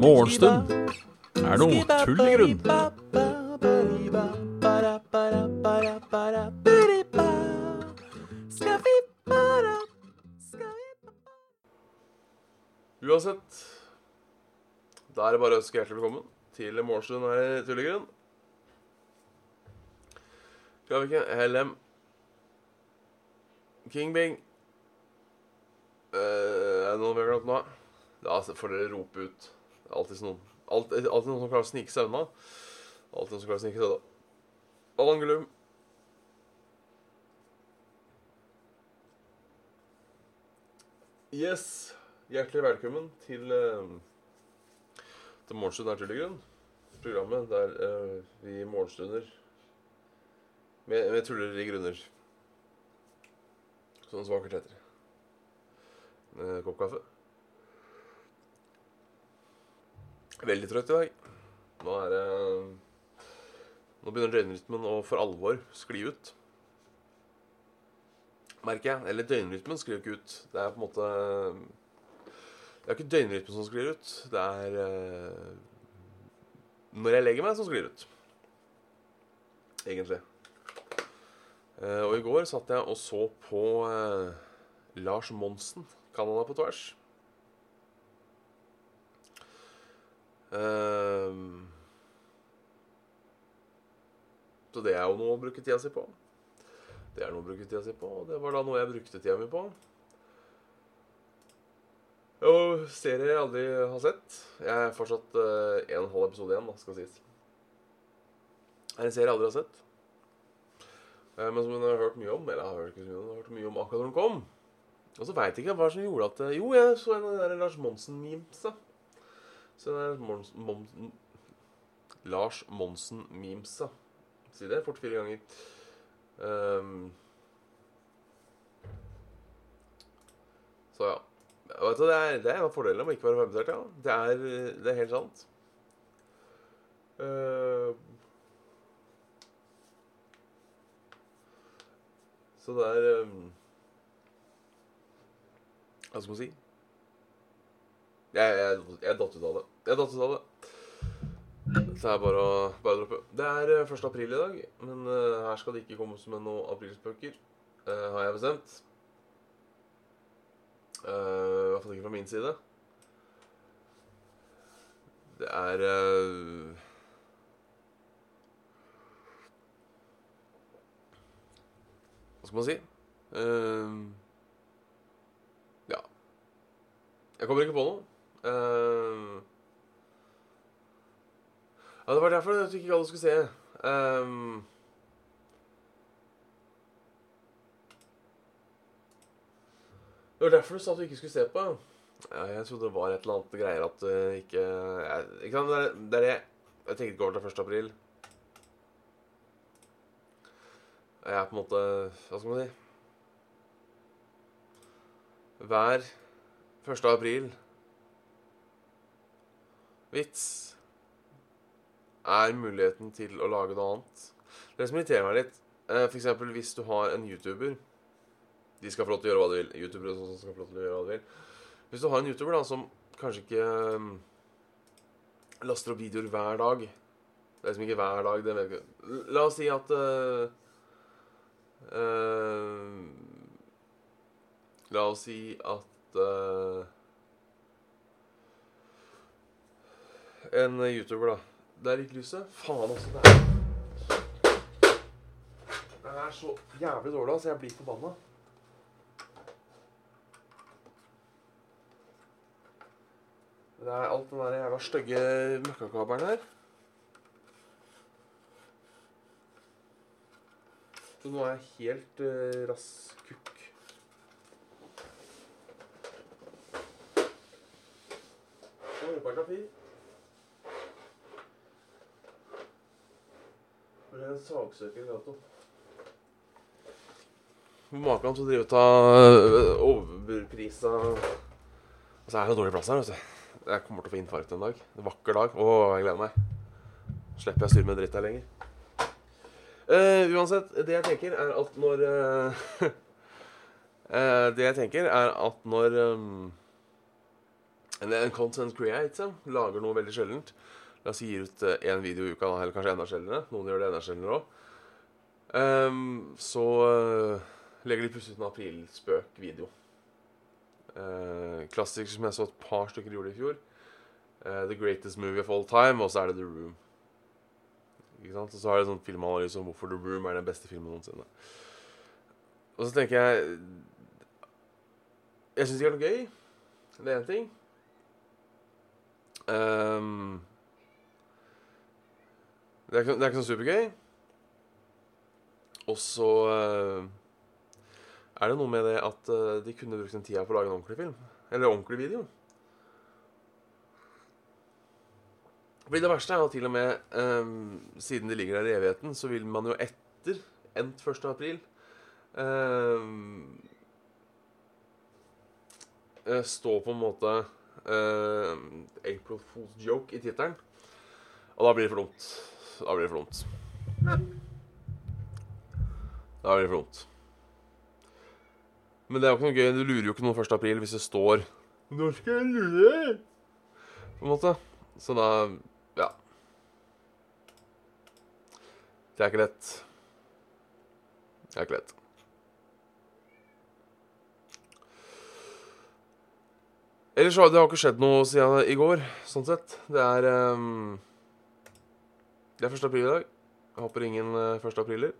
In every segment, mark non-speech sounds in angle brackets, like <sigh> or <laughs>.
Morgenstund er noe tull i grunn. Uansett, da er det bare å ønske hjertelig velkommen til Morgenstund her i Tullegrunn. ikke? LM, King Bing Uh, Er det noen vi har glemt nå? Da får dere rope ut. Det er alltid noen, Alt, alltid noen som klarer å snike seg unna. Alltid noen som klarer å snike seg unna. Allan Glum. Yes. Hjertelig velkommen til uh, til Morgenstund er tullegrunn. Programmet der uh, vi morgenstunder med, med tuller i grunner. Sånn som vakkert heter. En kopp kaffe. Veldig trøtt i dag. Nå er det Nå begynner døgnrytmen å for alvor skli ut. Merker jeg. Eller døgnrytmen sklir ikke ut. Det er på en måte Det er ikke døgnrytmen som sklir ut. Det er eh, når jeg legger meg, som sklir ut. Egentlig. Eh, og i går satt jeg og så på eh, Lars Monsen, Canada på tvers. Eh, så det er jo noe å bruke tida si på. Det er noe å bruke tida si på, og det var da noe jeg brukte tida mi på. Og serie jeg aldri har sett. Jeg er fortsatt og en halv episode igjen, da, skal sies. Det er en serie jeg aldri har sett. Eh, men som hun har hørt mye om. Eller har hørt, hun har hørt mye om akkurat når hun kom. Og så veit ikke hva som gjorde at eh, Jo, jeg så en av de der Lars Monsen-memes, da. Så den der Mons, Mons, Lars Monsen-memes, da. Si det fort fire ganger. Um, så ja. Du, det, er, det er en av fordelene med å ikke være permittert. Ja. Det, er, det er helt sant. Uh, så det er um, Hva skal man si? Jeg, jeg, jeg datt ut av det. Jeg datt ut av det. Så det er bare å bare droppe. Det er uh, 1. april i dag, men uh, her skal det ikke komme med noen aprilspøker, uh, har jeg bestemt. Uh, I hvert fall ikke fra min side. Det er Hva skal man si? Uh, ja. Jeg kommer ikke på noe. Uh, ja, det var derfor jeg ikke alle skulle se. Um, Det var derfor du sa at du ikke skulle se på. Ja, jeg trodde det var et eller annet greier at uh, ikke jeg, Ikke sant? Det er det det Jeg tenkte ikke over til 1. april. Jeg er på en måte Hva skal man si? Hver 1. april Vits er muligheten til å lage noe annet. Det som irriterer meg litt, eh, f.eks. hvis du har en YouTuber de skal få lov til å gjøre hva de vil. Youtubere også sånn skal få lov til å gjøre hva de vil. Hvis du har en YouTuber da, som kanskje ikke um, laster opp videoer hver dag Det er liksom ikke hver dag. det vet. La oss si at uh, uh, La oss si at uh, En YouTuber, da. Der gikk lyset. Faen, altså. Det er, det er så jævlig dårlig, altså. Jeg blir forbanna. Det er alt den der jævla stygge møkkakabelen her. Så nå er jeg helt uh, rass kukk. Nå er det er en sagsøker gato. Maken til å drive og ta uh, overprisa Altså er det dårlig plass her, vet du. Jeg kommer til å få infarkt en dag. En vakker dag. Å, jeg gleder meg. Slipper jeg å styre med dritt her lenger. Uh, uansett, det jeg tenker, er at når uh, uh, <laughs> det jeg tenker, er at når um, en, en content creator lager noe veldig sjeldent La oss gir ut én video i uka, da, eller kanskje enda sjeldnere. Noen gjør det enda sjeldnere òg. så uh, legger de plutselig ut en aprilspøk-video. Uh, klassiker som jeg så et par stykker gjorde i fjor. The Greatest Movie of All Time, og så er det The Room. Ikke sant? Og så har de sånn filmanalyse om hvorfor The Room er den beste filmen noensinne. Og så tenker jeg Jeg syns ikke det er noe gøy. Det er én ting. Um, det, er ikke, det er ikke sånn supergøy. Og så uh, er det noe med det at uh, de kunne brukt den tida på å lage en ordentlig film. Eller ordentlig video. Fordi det verste er jo til og med um, Siden de ligger der i evigheten, så vil man jo etter endt 1. april um, stå på en måte uh, April Fool's joke i tittelen. Og da blir det for dumt. Da blir det for dumt. Da blir det for dumt. Men det er jo ikke noe gøy. Du lurer jo ikke noen 1. april hvis det står Når skal jeg lure? På en måte. Så da Ja. Det er ikke lett. Det er ikke lett. Ellers har det ikke skjedd noe siden i går, sånn sett. Det er um, Det er 1. april i dag. Jeg håper ingen uh, 1. apriler.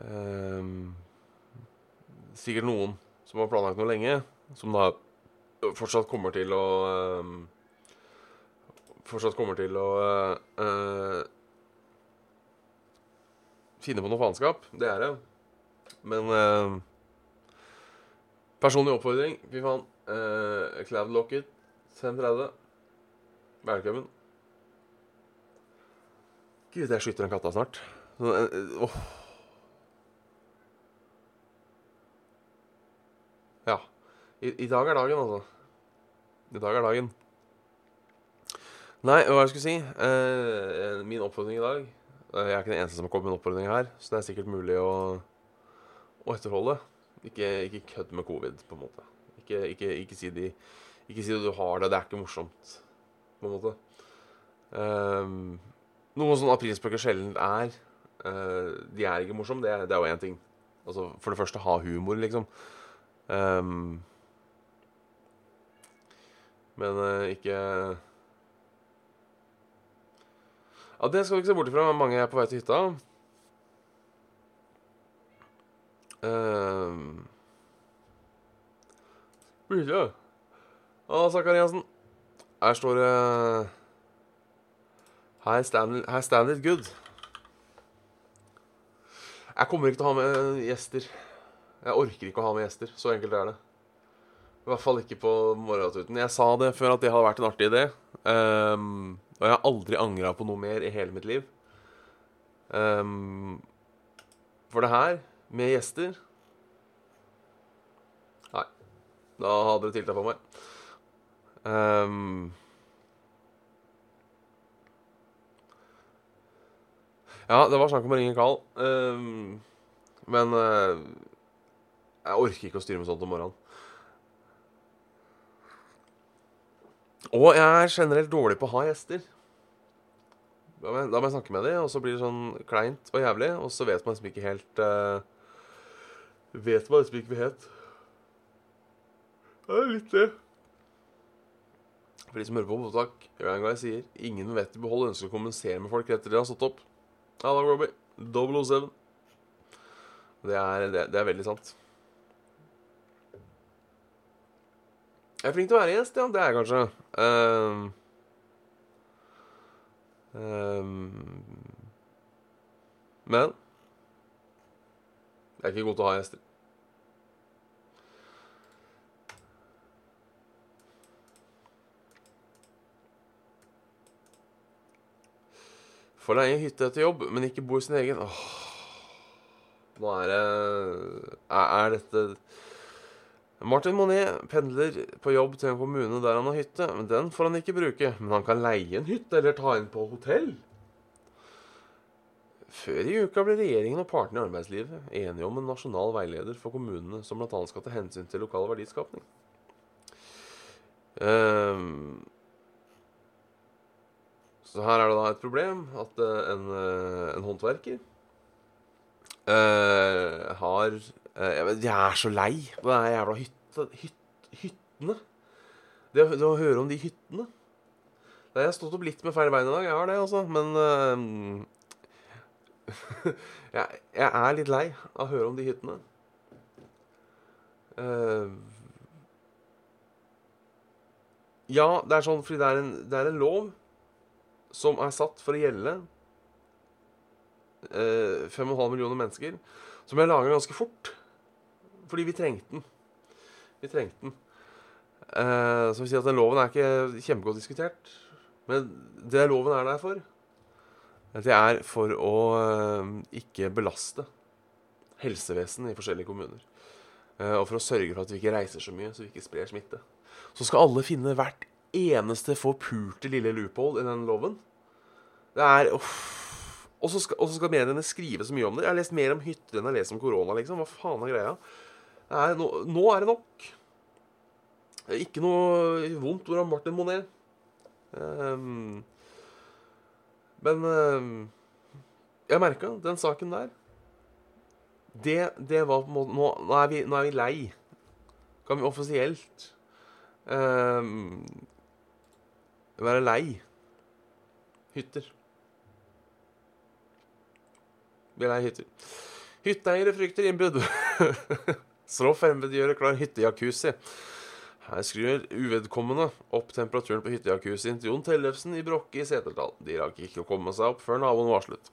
Um, sikkert noen som har planlagt noe lenge, som da fortsatt kommer til å um, Fortsatt kommer til å uh, uh, finne på noe faenskap. Det er det. Men uh, Personlig oppfordring. Fy faen. Uh, Cloud Locket 530. Velkommen. Gud, jeg skyter den katta snart. Så, uh, oh. Ja. I, I, dag er dagen, altså. I dag er dagen. Nei, hva jeg si uh, Min oppfordring i dag Jeg er ikke den eneste som har kommet med en oppfordring her, så det er sikkert mulig å, å etterholde. Ikke, ikke kødd med covid, på en måte. Ikke, ikke, ikke, si de, ikke si at du har det. Det er ikke morsomt, på en måte. Um, noe sånn aprilspøker sjelden er. Uh, de er ikke morsomme. Det, det er jo én ting. Altså, for det første, ha humor, liksom. Um, men uh, ikke Ja, det skal du ikke se bort ifra. Mange er på vei til hytta. Uh, Mye. Å, Sakariassen. Her står det Her stand, her stand it good. Jeg kommer ikke til å ha med gjester. Jeg orker ikke å ha med gjester. Så enkelt er det. I hvert fall ikke på morgentuten. Jeg sa det før at det hadde vært en artig idé. Um, og jeg har aldri angra på noe mer i hele mitt liv. Um, for det her, med gjester Nei. Da hadde dere tiltak på meg. Um, ja, det var snakk om å ringe Carl. Um, men uh, jeg orker ikke å styre med sånt om morgenen. Og jeg er generelt dårlig på å ha gjester. Da må, jeg, da må jeg snakke med dem, og så blir det sånn kleint og jævlig. Og så vet man liksom ikke helt uh, Vet man liksom ikke hva het. Det er litt det. For de som hører på mottak, gjør en gang jeg sier ingen vet i behold ønsker å kommunisere med folk etter de har stått opp. Ja da, Robbie. 007. Det er, det, det er veldig sant. Jeg er flink til å være gjest, ja. Det er jeg kanskje. Um, um, men jeg er ikke god til å ha gjester. Få leie hytte etter jobb, men ikke bo i sin egen. Åh. Nå er det er dette Martin Monet pendler på jobb til en kommune der han har hytte. men Den får han ikke bruke. Men han kan leie en hytte eller ta inn på hotell. Før i uka ble regjeringen og partene i arbeidslivet enige om en nasjonal veileder for kommunene som bl.a. skal ta hensyn til lokal verdiskapning. Um, så her er det da et problem at eh, en, eh, en håndverker uh, har jeg, er så lei av den jævla hytte, hyt, hyttene. Det, det å høre om de hyttene. Jeg har stått opp litt med feil bein i dag, jeg har det, altså. Men uh, <laughs> jeg, jeg er litt lei av å høre om de hyttene. Uh, ja, det er sånn fordi det er en, det er en lov som er satt for å gjelde eh, 5,5 millioner mennesker, som jeg laga ganske fort. Fordi vi trengte den. Vi trengte den. Eh, så vil si at den loven er ikke kjempegodt diskutert. Men det loven er der for, det er for å eh, ikke belaste helsevesenet i forskjellige kommuner. Eh, og for å sørge for at vi ikke reiser så mye, så vi ikke sprer smitte. Så skal alle finne hvert eneste forpulte lille loophole i den loven. Det er. Og så skal, skal mediene skrive så mye om det. Jeg har lest mer om hytter enn jeg har lest om korona. liksom. Hva faen er greia? Er, nå, nå er det nok. Ikke noe vondt ord om Martin Monet. Um, men um, jeg merka den saken der Det, det var på en måte nå, nå, er vi, nå er vi lei. Kan vi offisielt um, være lei hytter? Vi er lei hytter. Hytteeiere frykter innbrudd. <laughs> Så fremmedgjøret klar hyttejacuzzi. Her skriver uvedkommende opp temperaturen på hyttejacuzzien til Jon Tellefsen i Brokke i Setesdal. De rakk ikke å komme seg opp før naboen varslet.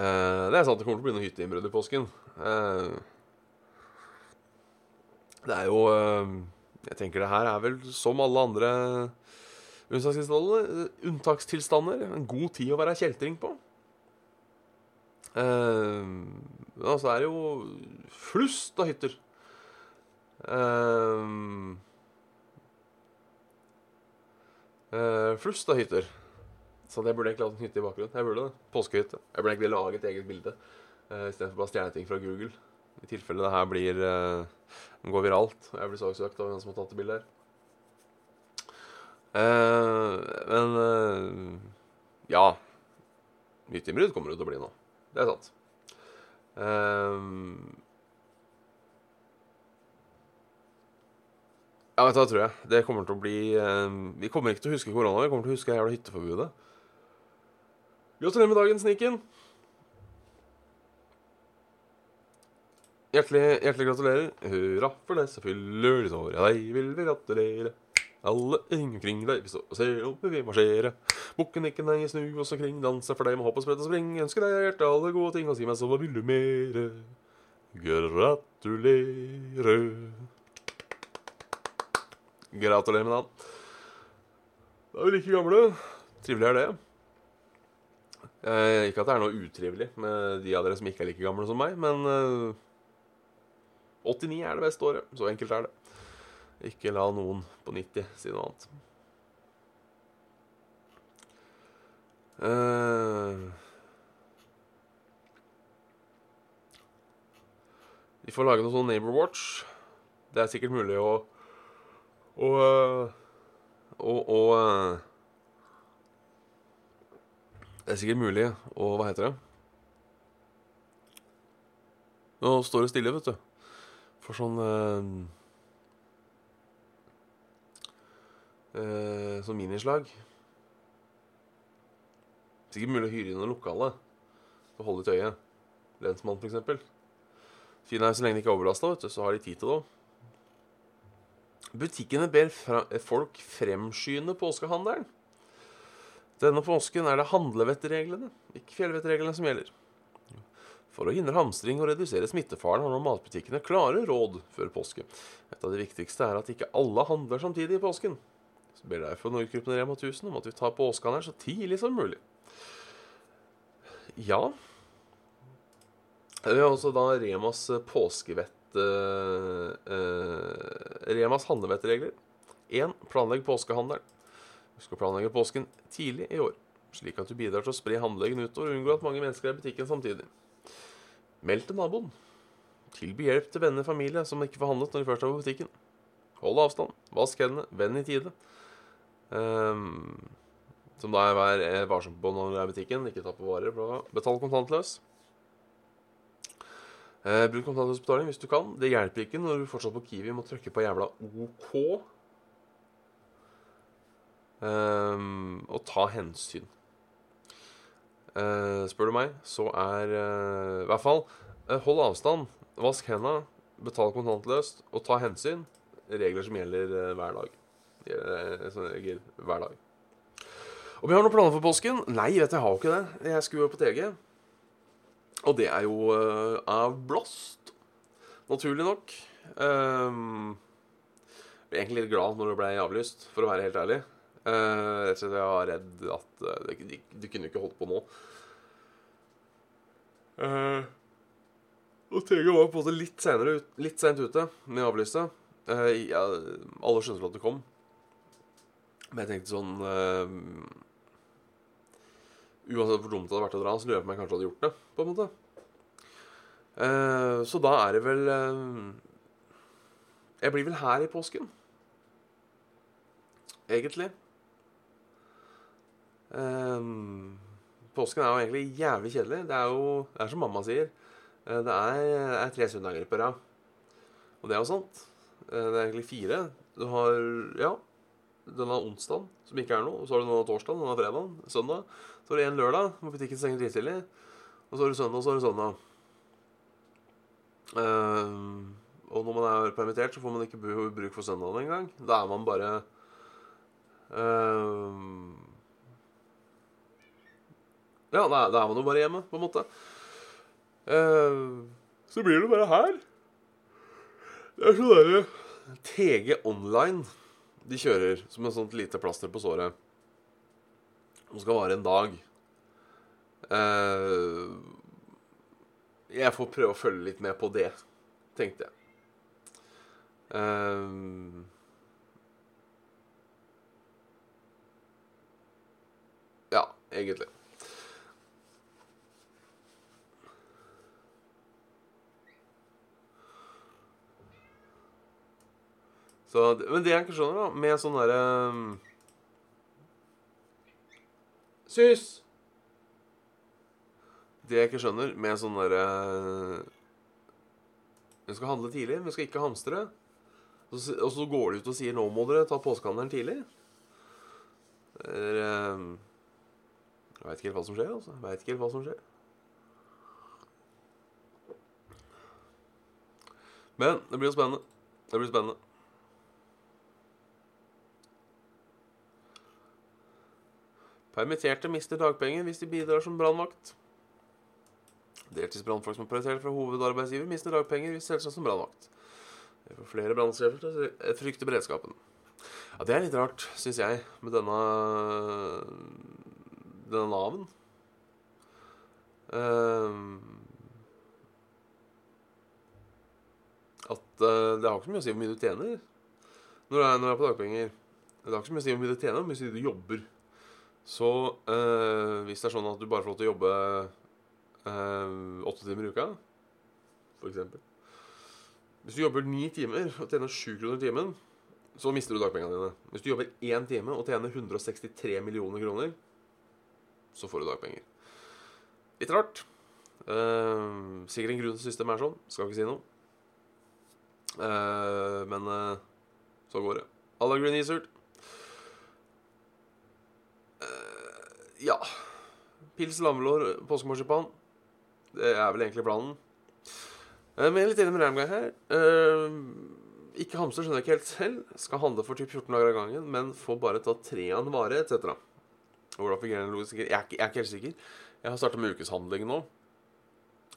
Eh, det er sant det kommer til å bli noe hytteinnbrudd i påsken. Eh, det er jo eh, Jeg tenker det her er vel som alle andre unntakstilstander, unntakstilstander en god tid å være kjeltring på. Men altså det jo flust av hytter. Uh, uh, flust av hytter. Så det burde egentlig hatt en hytte i bakgrunnen. Jeg burde det. Påskehytte. Jeg burde egentlig lage et eget bilde uh, istedenfor bare stjele ting fra Google. I tilfelle det her blir uh, går viralt jeg blir saksøkt av hvem som har tatt det bildet her. Uh, men uh, ja. Hytteinnbrudd kommer det til å bli nå. Det er sant. Um, Ja, vet du hva, tror jeg. Det kommer til å bli um, Vi kommer ikke til å huske korona, vi kommer til å huske jævla hytteforbudet. Gratulerer med dagen, Sniken. Hjertelig, hjertelig gratulerer. Hurra for det fyller ditt år. Ja, deg vil vi gratulere. Alle omkring deg, og ser opp, vi marsjerer. Bukken ikke nei, snu oss omkring, danse for deg med hopp og sprett og spring. Ønsker deg hjertet alle gode ting, og si meg så hva vil du mere? Gratulerer. Gratulerer med dagen. Da er vi like gamle. Trivelig er det. Eh, ikke at det er noe utrivelig med de av dere som ikke er like gamle som meg, men eh, 89 er det beste året. Så enkelt er det. Ikke la noen på 90 si noe annet. de vi får lage noe sånn Neighbor Watch. Det er sikkert mulig å å, Og, og øh, Det er sikkert mulig å Hva heter det? Nå står det stille, vet du. For sånn øh, Sånn minislag. Sikkert mulig å hyre inn noe lokale og holde litt øye. Lensmann, eksempel. Fint er så lenge de ikke er overlasta, så har de tid til det. Butikkene ber fra folk fremskynde påskehandelen. Denne påsken er det handlevettreglene, ikke fjellvettreglene, som gjelder. For å hindre hamstring og redusere smittefaren har nå matbutikkene klare råd før påske. Et av de viktigste er at ikke alle handler samtidig i påsken. Så ber derfor Nordgruppen Rema 1000 om at vi tar påskehandelen så tidlig som mulig. Ja Vi har også da Remas påskevett uh, Remas handlevettregler. 1. Planlegg påskehandelen. Husk å planlegge påsken tidlig i år. slik at du bidrar til å spre handleggen utover og unngå at mange mennesker er i butikken samtidig. Meld til naboen. Tilby hjelp til venner og familie som ikke får handlet når de først er på butikken. Hold avstand. Vask hendene. Venn i tide. Ehm, som da er vær er varsom på når du er i butikken. Ikke ta på varer. Betal kontantløs. Uh, bruk kontantløs betaling hvis du kan. Det hjelper ikke når du fortsatt på Kiwi må trykke på jævla OK. Um, og ta hensyn. Uh, spør du meg, så er uh, I hvert fall eh, hold avstand, vask henda, betal kontantløst og ta hensyn. Regler som gjelder eh, hver dag. Eh, Sånne regler hver dag. Om jeg har noen planer for påsken? Nei, vet du, jeg har jo ikke det. Jeg skulle på TG. Og det er jo uh, avblåst. Naturlig nok. Um, jeg ble egentlig litt glad når det ble avlyst, for å være helt ærlig. Uh, jeg var redd at uh, det, de, de kunne ikke holdt på nå. Uh, og TG var på en måte litt senere litt sent ute med å avlyse. Uh, ja, alle skjønte at det kom. Men jeg tenkte sånn uh, Uansett hvor dumt det hadde vært å dra, så lurer jeg på om jeg kanskje hadde gjort det. på en måte. Uh, så da er det vel uh, Jeg blir vel her i påsken. Egentlig. Påsken er jo egentlig jævlig kjedelig. Det er jo det er som mamma sier. Det er, er tre søndager på rad. Og det er jo sant. Det er egentlig fire. Du har Ja. Denne onsdagen, som ikke er noe. Og så har du denne torsdagen, denne fredagen, søndag. Så har du en lørdag, hvor butikken stenger drittidlig. Og så har du søndag, og så har du søndag. Uh, og når man er permittert, så får man ikke bruk for søndagen engang. Da er man bare uh, Ja, da, da er man jo bare hjemme, på en måte. Uh, så blir det bare her. Det er sånn derre TG Online de kjører som et sånt lite plaster på såret. Som skal vare en dag. Eh, jeg får prøve å følge litt med på det, tenkte jeg. Eh, ja, egentlig. Så, men det jeg ikke skjønner, da, med sånn derre um, Sys! Det jeg ikke skjønner med sånn derre Vi skal handle tidlig, vi skal ikke hamstre. Og så, og så går de ut og sier 'nå må dere ta påskehandelen tidlig'. Eller um, Jeg veit ikke helt hva som skjer, altså. Vet ikke helt hva som skjer. Men det blir jo spennende. Det blir spennende. Permitterte mister dagpenger hvis de bidrar som brannvakt. Deltidsbrannfolk som er permittert fra hovedarbeidsgiver, mister dagpenger hvis selvsagt som brannvakt. Det får flere brannsjefer til å frykte beredskapen. Ja, Det er litt rart, syns jeg, med denne denne Nav-en. Ehm, at uh, det har ikke så mye å si hvor mye du tjener når du er, når du er på dagpenger. Det har ikke så mye å si hvor mye du tjener, men hvor mye du jobber. Så eh, hvis det er sånn at du bare får lov til å jobbe eh, åtte timer i uka, for eksempel Hvis du jobber ni timer og tjener sju kroner i timen, så mister du dagpengene dine. Hvis du jobber én time og tjener 163 millioner kroner, så får du dagpenger. Litt rart. Eh, sikkert en grunn til systemet er sånn. Skal ikke si noe. Eh, men eh, så går det. Alla green Ja. Pils, lammelår, påskemarsipan. Det er vel egentlig planen. Eh, Men jeg er litt enig med Ramguy her. Eh, Ikke hamster skjønner jeg ikke helt selv. Skal handle for typ 14 dager av gangen, men får bare ta tre av en vare, etc. Hvordan fungerer den logisk? Jeg er, ikke, jeg er ikke helt sikker. Jeg har starta med ukeshandling nå.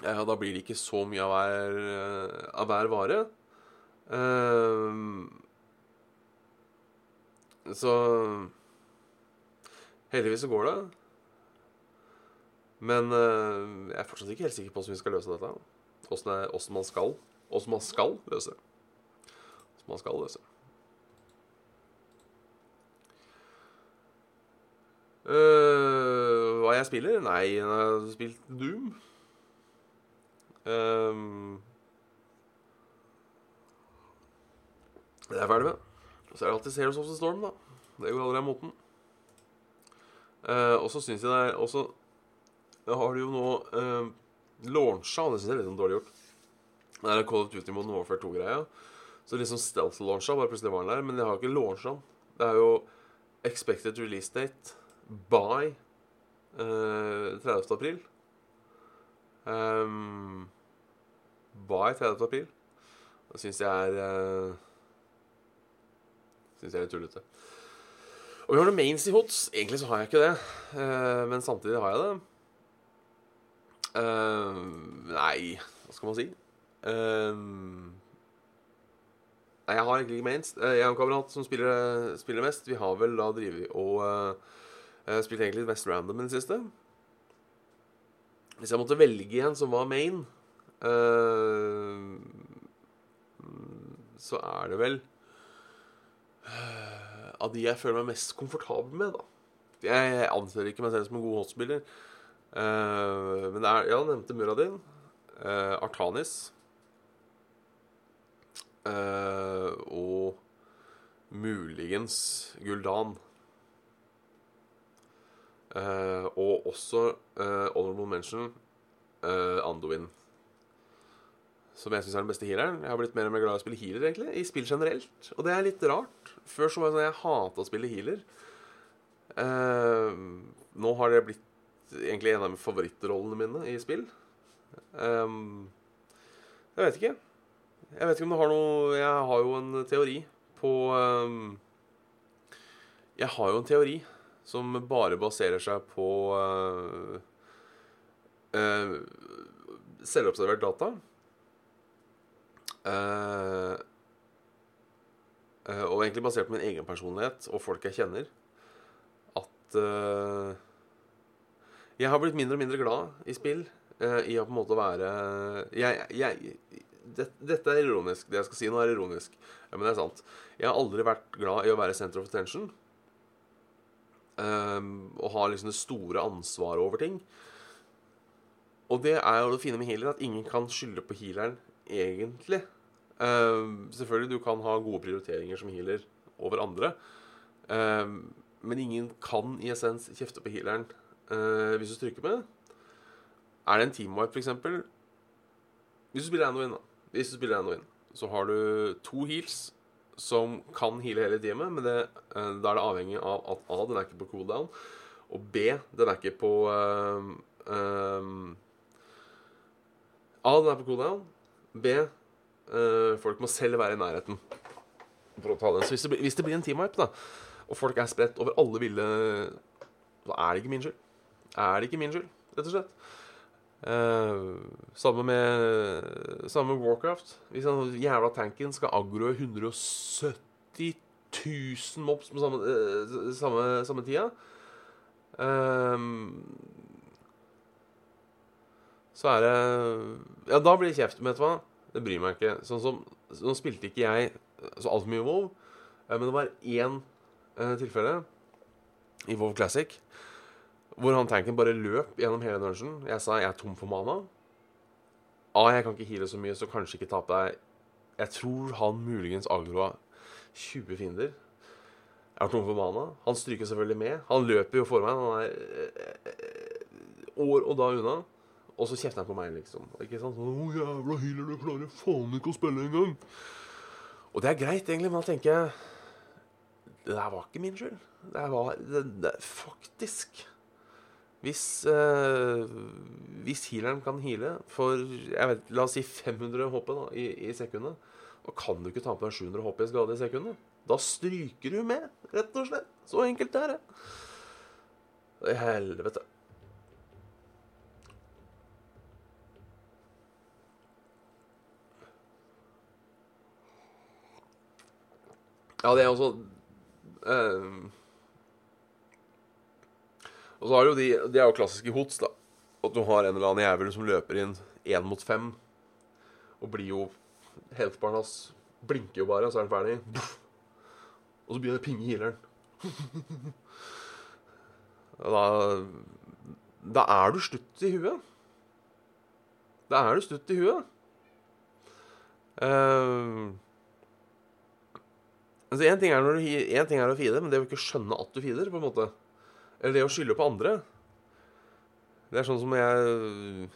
Ja, da blir det ikke så mye av hver, eh, av hver vare. Um, så Heldigvis så går det. Men eh, jeg er fortsatt ikke helt sikker på hvordan vi skal løse dette. Åssen det- man skal Åssen man skal løse. Åssen man skal løse. Eh, hva jeg spiller? Nei, jeg har spilt Doom. Um, det er jeg ferdig med. Så er det alltid Heroes of the Storm, da. Det går aldri av moten. Eh, og så syns jeg det er også Da har du jo nå uh, launcha, og det syns jeg er litt sånn dårlig gjort. Det er Call of Duty Modern Warfare 2-greia. Så liksom stealth-launcha, bare plutselig var den der. Men jeg har ikke launcha. Det er jo expected release date by uh, 30. april. Um, by 30. april. Det syns jeg er uh, Syns jeg er litt tullete. Og vi har noe mains i HOTS. Egentlig så har jeg ikke det, uh, men samtidig har jeg det. Uh, nei, hva skal man si? Uh, nei, jeg har egentlig ikke mains. Jeg og en kamerat som spiller, spiller, mest, vi har vel da drevet og spilt egentlig mest random i det siste. Hvis jeg måtte velge en som var main, så er det vel av de jeg føler meg mest komfortabel med, da. Jeg anser ikke meg selv som en god hotspiller. Uh, men det er Ja, nevnte Muradin. Uh, Artanis. Uh, og muligens Guldan. og også honorable mention Anduin. Som jeg syns er den beste healeren. Jeg har blitt mer og mer glad i å spille healer, egentlig. I spill generelt. Og det er litt rart. Før så var det sånn jeg hata å spille healer. nå har det blitt egentlig en av favorittrollene mine i spill. Um, jeg vet ikke. Jeg vet ikke om du har noe Jeg har jo en teori på um, Jeg har jo en teori som bare baserer seg på uh, uh, selvobservert data. Uh, og egentlig basert på min egen personlighet og folk jeg kjenner. At jeg har blitt mindre og mindre glad i spill. Uh, I å på en måte være jeg, jeg, det, Dette er ironisk. Det jeg skal si nå, er ironisk. Ja, men det er sant. Jeg har aldri vært glad i å være center of attention. Og ha liksom det store ansvaret over ting. Og det er jo det fine med healer, at ingen kan skylde på healeren egentlig. Uh, selvfølgelig, du kan ha gode prioriteringer som healer over andre. Uh, men ingen kan i essens kjefte på healeren uh, hvis du stryker med. Er det en teamwipe, f.eks. Hvis du spiller Anduin, da. Hvis du spiller Anduin, så har du to heals som kan heale hele teamet, men det, uh, da er det avhengig av at A, den er ikke på cooldown, og B, den er ikke på uh, um, A, den er på cooldown. B, folk må selv være i nærheten for å ta den. Så hvis det, blir, hvis det blir en teamwipe, da, og folk er spredt over alle ville Da er det ikke min skyld er det ikke min skyld, rett og slett. Uh, samme med Samme med Warcraft. Hvis den jævla tanken skal aggroe 170 000 mobs på samme, uh, samme, samme tida uh, Så er det Ja, da blir det kjeft. Men vet du hva? Det bryr meg ikke. Sånn som Nå spilte ikke jeg så altfor mye WoW, men det var én tilfelle i WoW Classic hvor han tanken bare løp gjennom hele dungeon. Jeg sa jeg er tom for mana. A, jeg kan ikke heale så mye, så kanskje ikke tape deg Jeg tror han muligens agroa 20 fiender. Jeg er tom for mana. Han stryker selvfølgelig med. Han løper jo for meg. Han er eh, år og da unna. Og så kjefter han på meg, liksom. Ikke sant? Sånn, 'Å, jævla healer, du klarer faen ikke å spille engang'. Og det er greit, egentlig, men da tenker jeg Det der var ikke min skyld. Det var det, det, faktisk hvis, eh, hvis healeren kan heale for jeg vet, la oss si 500 HP da, i, i sekundet, og kan du ikke ta på deg 700 HP i skade i sekundet, da stryker du med, rett og slett. Så enkelt er det. Helvete. Ja, det er også uh, og så har du de De er jo klassiske hots, da. At du har en eller annen jævel som løper inn én mot fem. Og blir jo Healthbaren hans blinker jo bare, og så er han ferdig. Og så begynner det å pinge healeren. <laughs> Da, da er du slutt i huet. Da er du slutt i huet. Uh, altså Én ting, ting er å feede, men det jo ikke skjønne at du feeder. på en måte Eller det å skylde på andre. Det er sånn som jeg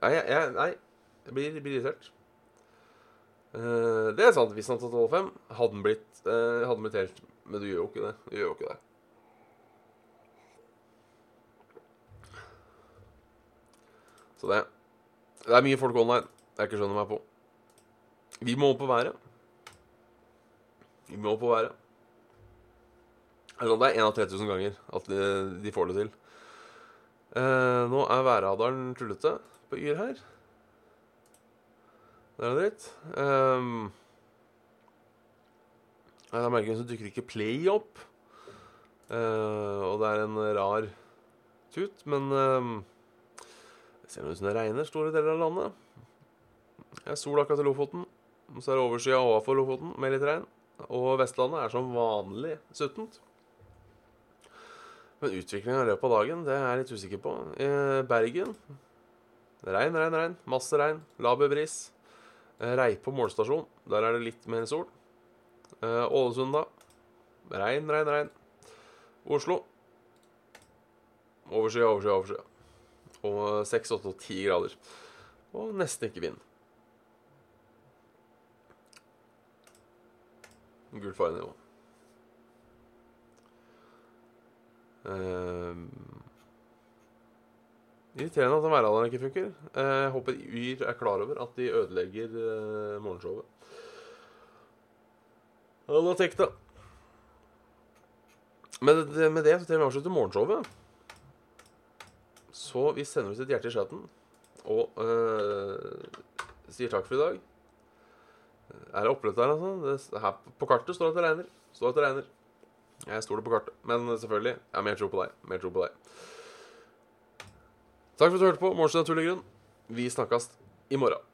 Nei, jeg, nei, jeg blir, blir irritert. Uh, det er sant. Hvis han tatt 12-5, hadde han blitt, uh, hadde blitt helt Men du gjør jo ikke det. Du gjør jo ikke det. Så det Det er mye folk online. Jeg ikke skjønner meg på. Vi må opp på været. Vi må opp på været. Det er én av 3000 ganger at de, får det til. Uh, nå er værradaren tullete på Yr her. Det er dritt. Um, det er merkelig så dukker ikke Play opp. Uh, og det er en rar tut, men det ser ut som det regner store deler av landet. Det er sol akkurat til Lofoten. Så er det overskya overfor Lofoten med litt regn. Og Vestlandet er som vanlig suttent. Men utviklinga i løpet av dagen det er jeg litt usikker på. I Bergen Regn, regn, regn. Masse regn. Laber bris. Eh, Reipo målstasjon. Der er det litt mer sol. Eh, Ålesund, da. Regn, regn, regn. Oslo. Overskya, overskya, overskya. Og 6, 8 og 10 grader. Og nesten ikke vind. Gult farenivå. Uh, Irriterende at værradaren ikke funker. Eh, jeg håper Yr er klar over at de ødelegger uh, morgenshowet. Halla, Tekta. Med, med det så til vi avslutter morgenshowet. Så vi sender ut et hjerte i chatten og uh, sier takk for i dag. Er det oppløp der, altså? Det, her på kartet står det at det regner. Står at det regner. Jeg stoler på kartet. Men selvfølgelig, jeg har mer tro på deg. Mer tro på deg. Takk for at du hørte på. Morgens naturlig grunn. Vi snakkes i morgen.